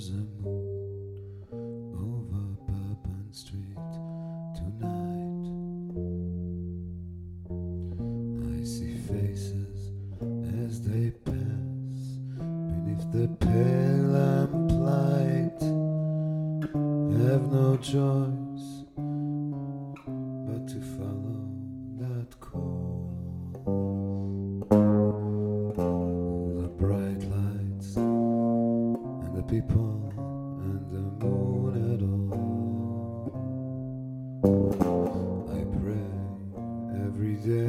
There's a moon over Bourbon Street tonight. I see faces as they pass beneath the pale lamplight. Have no choice but to follow. Every day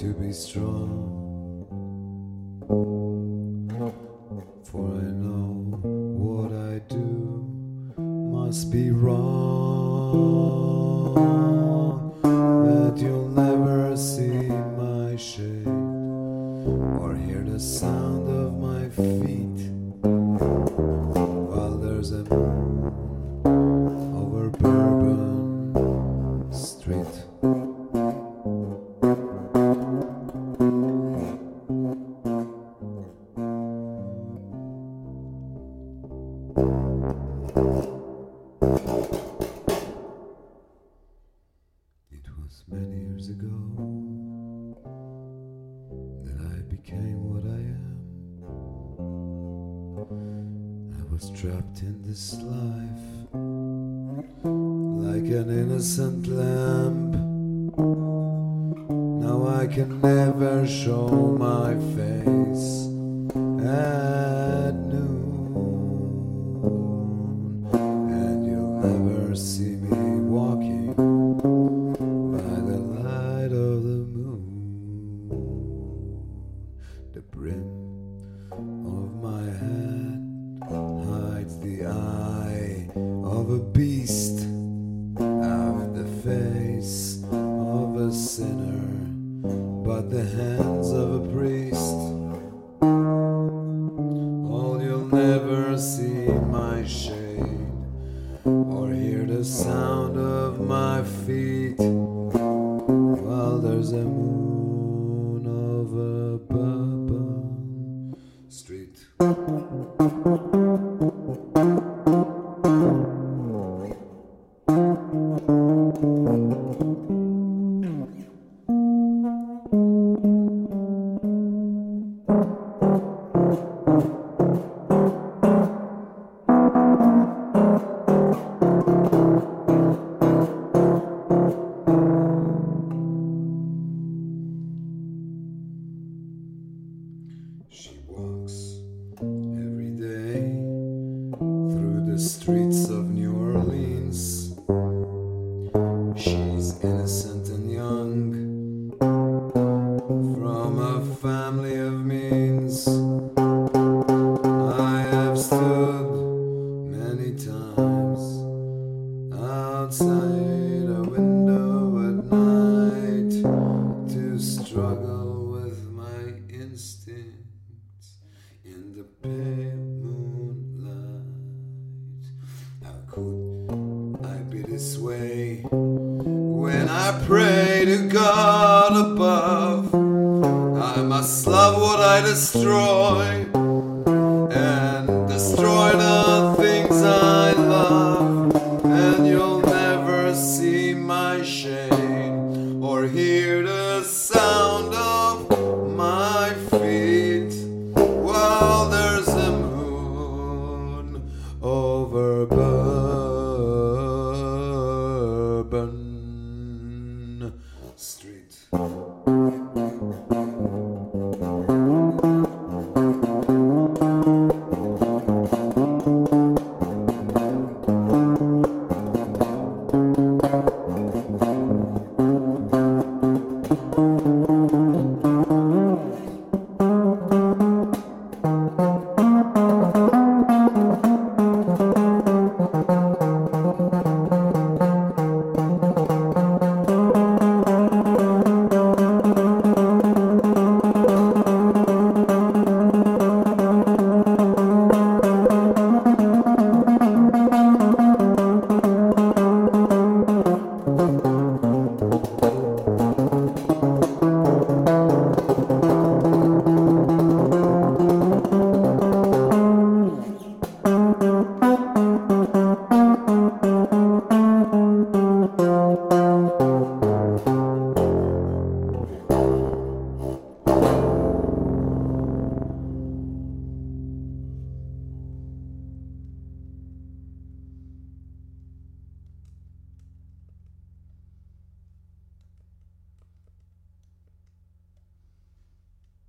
to be strong. Over Bourbon Street. It was many years ago was trapped in this life like an innocent lamb. Now I can never show my face at a beast, of the face of a sinner, but the hands of a priest. Oh, you'll never see my shade or hear the sound of my feet while there's a moon over Bourbon Street. Outside a window at night to struggle with my instincts in the pale moonlight. How could I be this way when I pray to God above? I must love what I destroy. my shade, or hear the sound of my feet while there's a moon over.